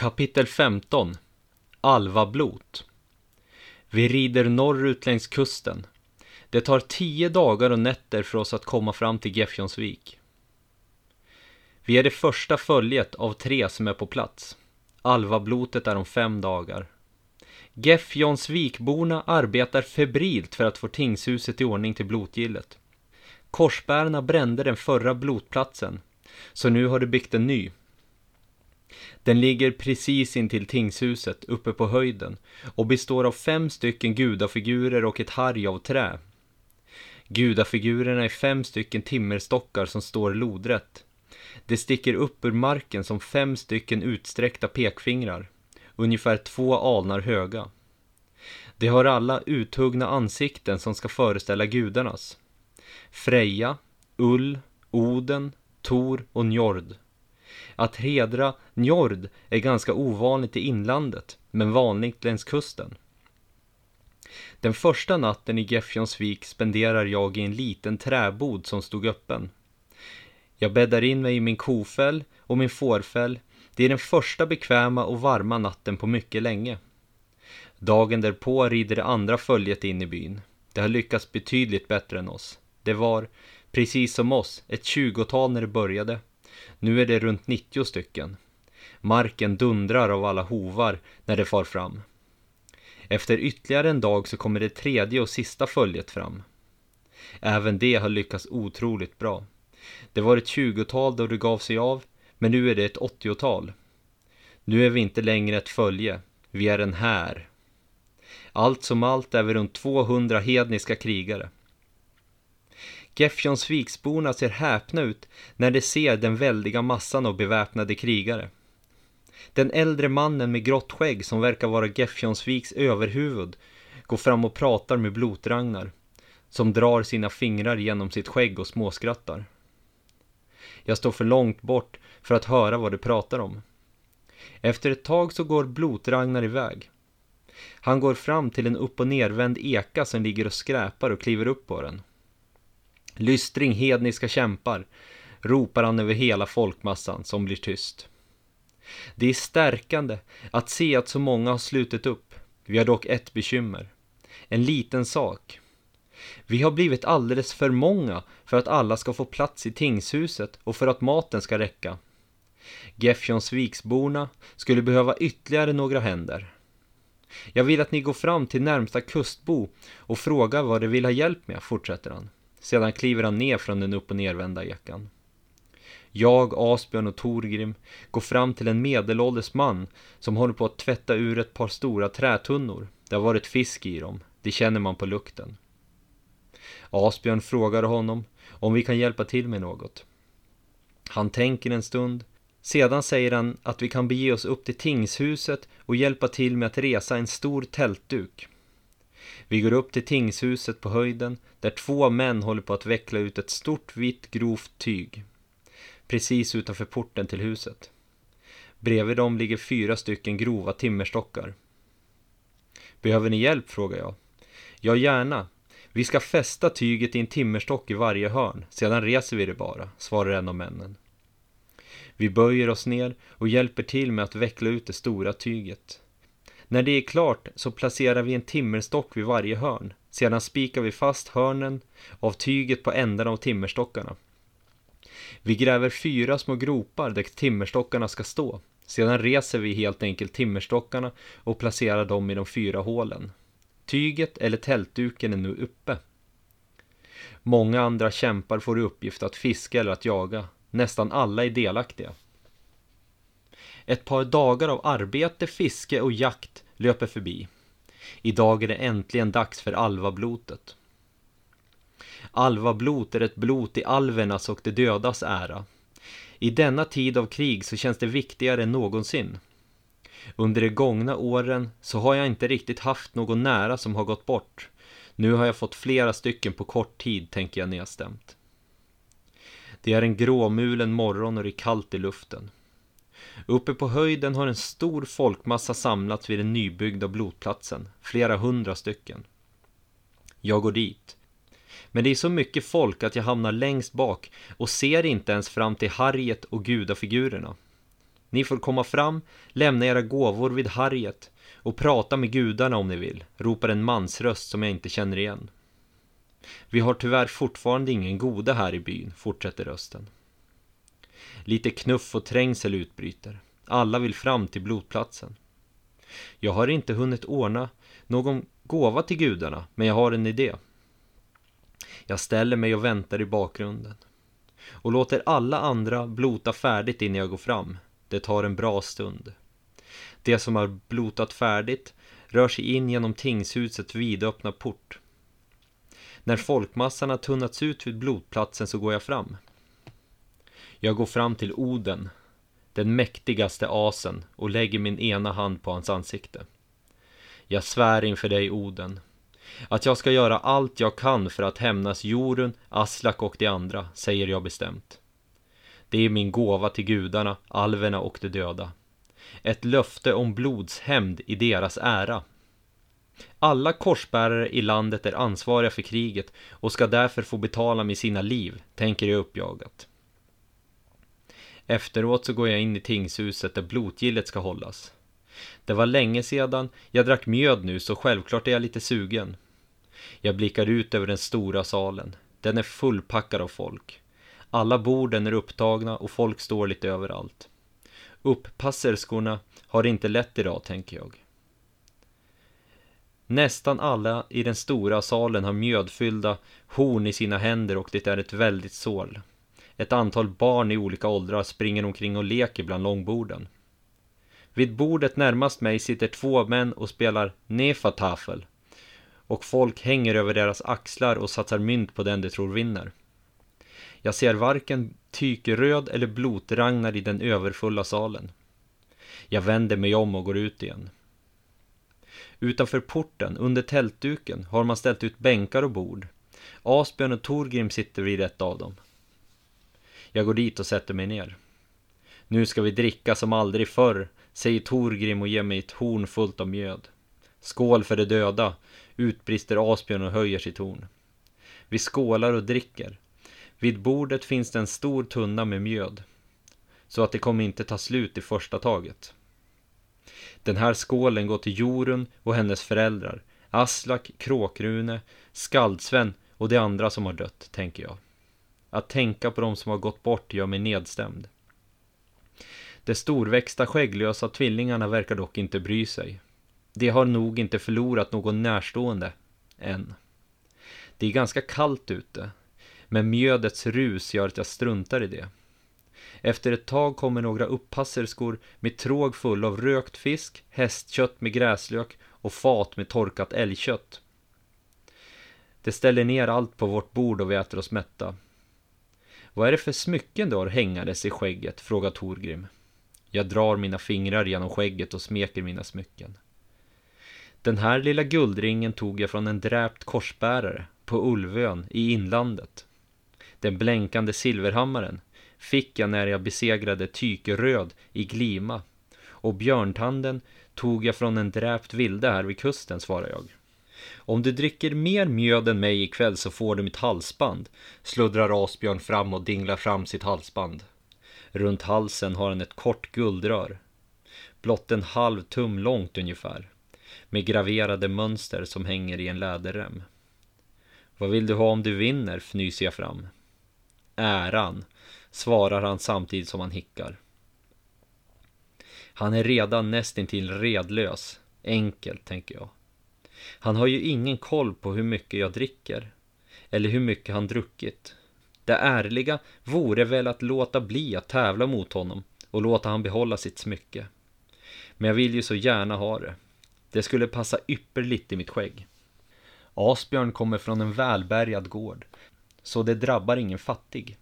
Kapitel 15 Alvablot Vi rider norrut längs kusten. Det tar tio dagar och nätter för oss att komma fram till Gefjonsvik. Vi är det första följet av tre som är på plats. Alvablotet är om fem dagar. Gefjonsvikborna arbetar febrilt för att få tingshuset i ordning till blotgillet. Korsbärarna brände den förra blotplatsen, så nu har de byggt en ny. Den ligger precis intill tingshuset, uppe på höjden, och består av fem stycken gudafigurer och ett harg av trä. Gudafigurerna är fem stycken timmerstockar som står lodrätt. Det sticker upp ur marken som fem stycken utsträckta pekfingrar, ungefär två alnar höga. De har alla uthuggna ansikten som ska föreställa gudarnas. Freja, Ull, Oden, Tor och Njord. Att hedra Njord är ganska ovanligt i inlandet, men vanligt längs kusten. Den första natten i Gefjonsvik spenderar jag i en liten träbod som stod öppen. Jag bäddar in mig i min kofäll och min fårfäll. Det är den första bekväma och varma natten på mycket länge. Dagen därpå rider det andra följet in i byn. Det har lyckats betydligt bättre än oss. Det var, precis som oss, ett tjugotal när det började. Nu är det runt 90 stycken. Marken dundrar av alla hovar när det far fram. Efter ytterligare en dag så kommer det tredje och sista följet fram. Även det har lyckats otroligt bra. Det var ett tjugotal då det gav sig av, men nu är det ett åttiotal. Nu är vi inte längre ett följe, vi är en här. Allt som allt är vi runt 200 hedniska krigare. Gefjonsviksborna ser häpna ut när de ser den väldiga massan av beväpnade krigare. Den äldre mannen med grått skägg som verkar vara Gefjonsviks överhuvud går fram och pratar med Blotragnar, som drar sina fingrar genom sitt skägg och småskrattar. Jag står för långt bort för att höra vad de pratar om. Efter ett tag så går Blotragnar iväg. Han går fram till en upp och nervänd eka som ligger och skräpar och kliver upp på den. Lystring hedniska kämpar, ropar han över hela folkmassan som blir tyst. Det är stärkande att se att så många har slutit upp. Vi har dock ett bekymmer. En liten sak. Vi har blivit alldeles för många för att alla ska få plats i tingshuset och för att maten ska räcka. Gefjonsviksborna skulle behöva ytterligare några händer. Jag vill att ni går fram till närmsta kustbo och frågar vad de vill ha hjälp med, fortsätter han. Sedan kliver han ner från den upp och nervända ekan. Jag, Asbjörn och Torgrim går fram till en medelålders man som håller på att tvätta ur ett par stora trätunnor. Det har varit fisk i dem, det känner man på lukten. Asbjörn frågar honom om vi kan hjälpa till med något. Han tänker en stund, sedan säger han att vi kan bege oss upp till tingshuset och hjälpa till med att resa en stor tältduk. Vi går upp till tingshuset på höjden där två män håller på att veckla ut ett stort vitt grovt tyg. Precis utanför porten till huset. Bredvid dem ligger fyra stycken grova timmerstockar. Behöver ni hjälp? frågar jag. Ja, gärna. Vi ska fästa tyget i en timmerstock i varje hörn, sedan reser vi det bara, svarar en av männen. Vi böjer oss ner och hjälper till med att veckla ut det stora tyget. När det är klart så placerar vi en timmerstock vid varje hörn. Sedan spikar vi fast hörnen av tyget på ändarna av timmerstockarna. Vi gräver fyra små gropar där timmerstockarna ska stå. Sedan reser vi helt enkelt timmerstockarna och placerar dem i de fyra hålen. Tyget eller tältduken är nu uppe. Många andra kämpar får i uppgift att fiska eller att jaga. Nästan alla är delaktiga. Ett par dagar av arbete, fiske och jakt löper förbi. Idag är det äntligen dags för alvablotet. Alvablot är ett blot i alvernas och de dödas ära. I denna tid av krig så känns det viktigare än någonsin. Under de gångna åren så har jag inte riktigt haft någon nära som har gått bort. Nu har jag fått flera stycken på kort tid, tänker jag nedstämt. Det är en gråmulen morgon och det är kallt i luften. Uppe på höjden har en stor folkmassa samlats vid den nybyggda blodplatsen, flera hundra stycken. Jag går dit. Men det är så mycket folk att jag hamnar längst bak och ser inte ens fram till Harriet och gudafigurerna. Ni får komma fram, lämna era gåvor vid Harriet och prata med gudarna om ni vill, ropar en mansröst som jag inte känner igen. Vi har tyvärr fortfarande ingen goda här i byn, fortsätter rösten. Lite knuff och trängsel utbryter. Alla vill fram till blodplatsen. Jag har inte hunnit ordna någon gåva till gudarna, men jag har en idé. Jag ställer mig och väntar i bakgrunden och låter alla andra blota färdigt innan jag går fram. Det tar en bra stund. Det som har blotat färdigt rör sig in genom tingshusets vidöppna port. När folkmassan har tunnats ut vid blodplatsen så går jag fram. Jag går fram till Oden, den mäktigaste asen, och lägger min ena hand på hans ansikte. Jag svär inför dig, Oden, att jag ska göra allt jag kan för att hämnas Jorun, Aslak och de andra, säger jag bestämt. Det är min gåva till gudarna, alverna och de döda. Ett löfte om blodshämnd i deras ära. Alla korsbärare i landet är ansvariga för kriget och ska därför få betala med sina liv, tänker jag uppjagat. Efteråt så går jag in i tingshuset där blotgillet ska hållas. Det var länge sedan, jag drack mjöd nu så självklart är jag lite sugen. Jag blickar ut över den stora salen. Den är fullpackad av folk. Alla borden är upptagna och folk står lite överallt. Upppasserskorna har det inte lätt idag, tänker jag. Nästan alla i den stora salen har mjödfyllda horn i sina händer och det är ett väldigt sål. Ett antal barn i olika åldrar springer omkring och leker bland långborden. Vid bordet närmast mig sitter två män och spelar Nefatafel. Och folk hänger över deras axlar och satsar mynt på den de tror vinner. Jag ser varken tykeröd eller blotragnar i den överfulla salen. Jag vänder mig om och går ut igen. Utanför porten, under tältduken, har man ställt ut bänkar och bord. Asbjörn och Torgrim sitter vid ett av dem. Jag går dit och sätter mig ner. Nu ska vi dricka som aldrig förr, säger Torgrim och ger mig ett horn fullt av mjöd. Skål för de döda, utbrister Asbjörn och höjer sitt horn. Vi skålar och dricker. Vid bordet finns det en stor tunna med mjöd. Så att det kommer inte ta slut i första taget. Den här skålen går till Jorun och hennes föräldrar. Aslak, Kråkrune, Skaldsven och de andra som har dött, tänker jag. Att tänka på de som har gått bort gör mig nedstämd. De storväxta skägglösa tvillingarna verkar dock inte bry sig. De har nog inte förlorat någon närstående, än. Det är ganska kallt ute, men mjödets rus gör att jag struntar i det. Efter ett tag kommer några upppasserskor med tråg full av rökt fisk, hästkött med gräslök och fat med torkat älgkött. De ställer ner allt på vårt bord och vi äter oss mätta. Vad är det för smycken du har hängandes i skägget? frågar Torgrim. Jag drar mina fingrar genom skägget och smeker mina smycken. Den här lilla guldringen tog jag från en dräpt korsbärare på Ulvön i inlandet. Den blänkande silverhammaren fick jag när jag besegrade Tykeröd i Glima och björntanden tog jag från en dräpt vilde här vid kusten, svarar jag. Om du dricker mer mjöd än mig ikväll så får du mitt halsband, sluddrar Asbjörn fram och dinglar fram sitt halsband. Runt halsen har han ett kort guldrör, blott en halv tum långt ungefär, med graverade mönster som hänger i en läderrem. Vad vill du ha om du vinner, fnyser jag fram. Äran, svarar han samtidigt som han hickar. Han är redan nästintill redlös, enkelt tänker jag. Han har ju ingen koll på hur mycket jag dricker, eller hur mycket han druckit. Det ärliga vore väl att låta bli att tävla mot honom och låta han behålla sitt smycke. Men jag vill ju så gärna ha det. Det skulle passa ypperligt i mitt skägg. Asbjörn kommer från en välbärgad gård, så det drabbar ingen fattig.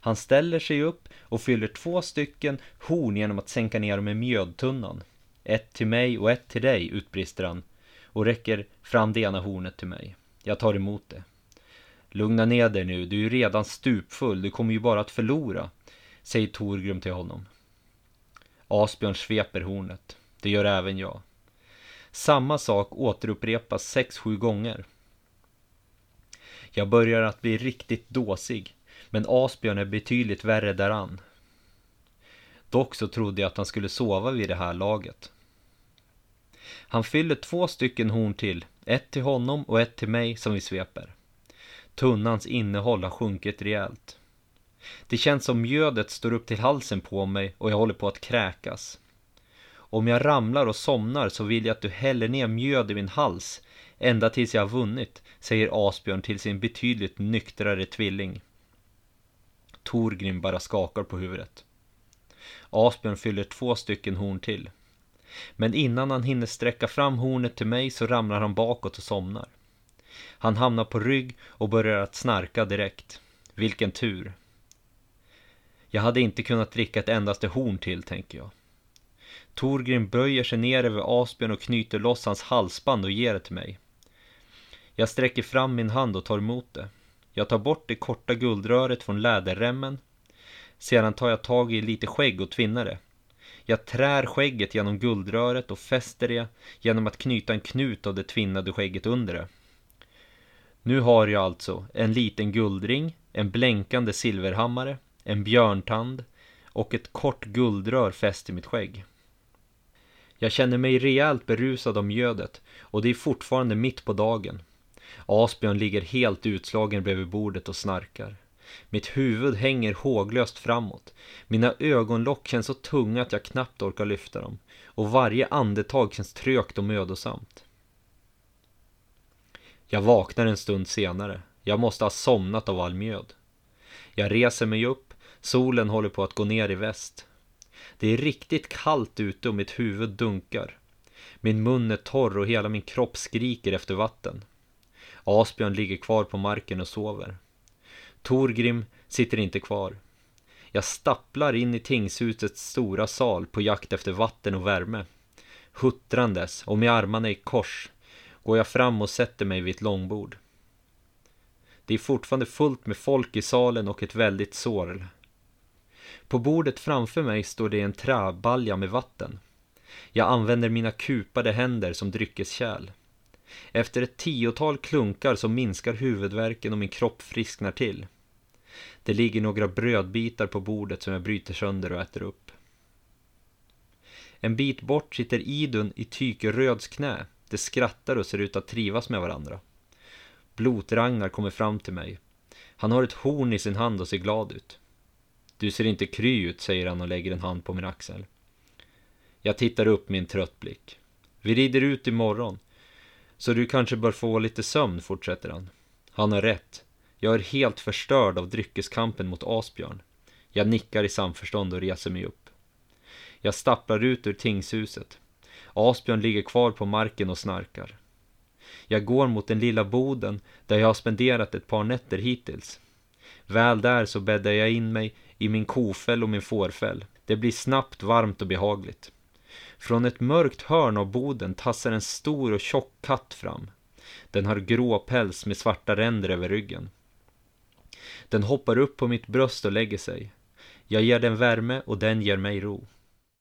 Han ställer sig upp och fyller två stycken horn genom att sänka ner dem i mjödtunnan. Ett till mig och ett till dig, utbrister han och räcker fram det ena hornet till mig. Jag tar emot det. Lugna ner dig nu, du är ju redan stupfull, du kommer ju bara att förlora, säger Torgrim till honom. Asbjörn sveper hornet. Det gör även jag. Samma sak återupprepas sex, sju gånger. Jag börjar att bli riktigt dåsig, men Asbjörn är betydligt värre däran. Dock så trodde jag att han skulle sova vid det här laget. Han fyller två stycken horn till, ett till honom och ett till mig som vi sveper. Tunnans innehåll har sjunkit rejält. Det känns som mjödet står upp till halsen på mig och jag håller på att kräkas. Om jag ramlar och somnar så vill jag att du häller ner mjöd i min hals ända tills jag har vunnit, säger Asbjörn till sin betydligt nyktrare tvilling. Torgrim bara skakar på huvudet. Asbjörn fyller två stycken horn till. Men innan han hinner sträcka fram hornet till mig så ramlar han bakåt och somnar. Han hamnar på rygg och börjar att snarka direkt. Vilken tur. Jag hade inte kunnat dricka ett endaste horn till, tänker jag. Torgrim böjer sig ner över Asbjörn och knyter loss hans halsband och ger det till mig. Jag sträcker fram min hand och tar emot det. Jag tar bort det korta guldröret från läderremmen. Sedan tar jag tag i lite skägg och tvinnar det. Jag trär skägget genom guldröret och fäster det genom att knyta en knut av det tvinnade skägget under det. Nu har jag alltså en liten guldring, en blänkande silverhammare, en björntand och ett kort guldrör fäst i mitt skägg. Jag känner mig rejält berusad av mjödet och det är fortfarande mitt på dagen. Asbjörn ligger helt utslagen bredvid bordet och snarkar. Mitt huvud hänger håglöst framåt. Mina ögonlock känns så tunga att jag knappt orkar lyfta dem. Och varje andetag känns trögt och mödosamt. Jag vaknar en stund senare. Jag måste ha somnat av all mjöd. Jag reser mig upp. Solen håller på att gå ner i väst. Det är riktigt kallt ute och mitt huvud dunkar. Min mun är torr och hela min kropp skriker efter vatten. Asbjörn ligger kvar på marken och sover. Torgrim sitter inte kvar. Jag stapplar in i tingshusets stora sal på jakt efter vatten och värme. Huttrandes och med armarna i kors går jag fram och sätter mig vid ett långbord. Det är fortfarande fullt med folk i salen och ett väldigt sorl. På bordet framför mig står det en träbalja med vatten. Jag använder mina kupade händer som dryckeskärl. Efter ett tiotal klunkar så minskar huvudvärken och min kropp frisknar till. Det ligger några brödbitar på bordet som jag bryter sönder och äter upp. En bit bort sitter Idun i Tykeröds knä. De skrattar och ser ut att trivas med varandra. Blotragnar kommer fram till mig. Han har ett horn i sin hand och ser glad ut. Du ser inte kry ut, säger han och lägger en hand på min axel. Jag tittar upp med en trött blick. Vi rider ut imorgon. Så du kanske bör få lite sömn, fortsätter han. Han har rätt. Jag är helt förstörd av dryckeskampen mot Asbjörn. Jag nickar i samförstånd och reser mig upp. Jag stapplar ut ur tingshuset. Asbjörn ligger kvar på marken och snarkar. Jag går mot den lilla boden där jag har spenderat ett par nätter hittills. Väl där så bäddar jag in mig i min kofäll och min fårfäll. Det blir snabbt varmt och behagligt. Från ett mörkt hörn av boden tassar en stor och tjock katt fram. Den har grå päls med svarta ränder över ryggen. Den hoppar upp på mitt bröst och lägger sig. Jag ger den värme och den ger mig ro.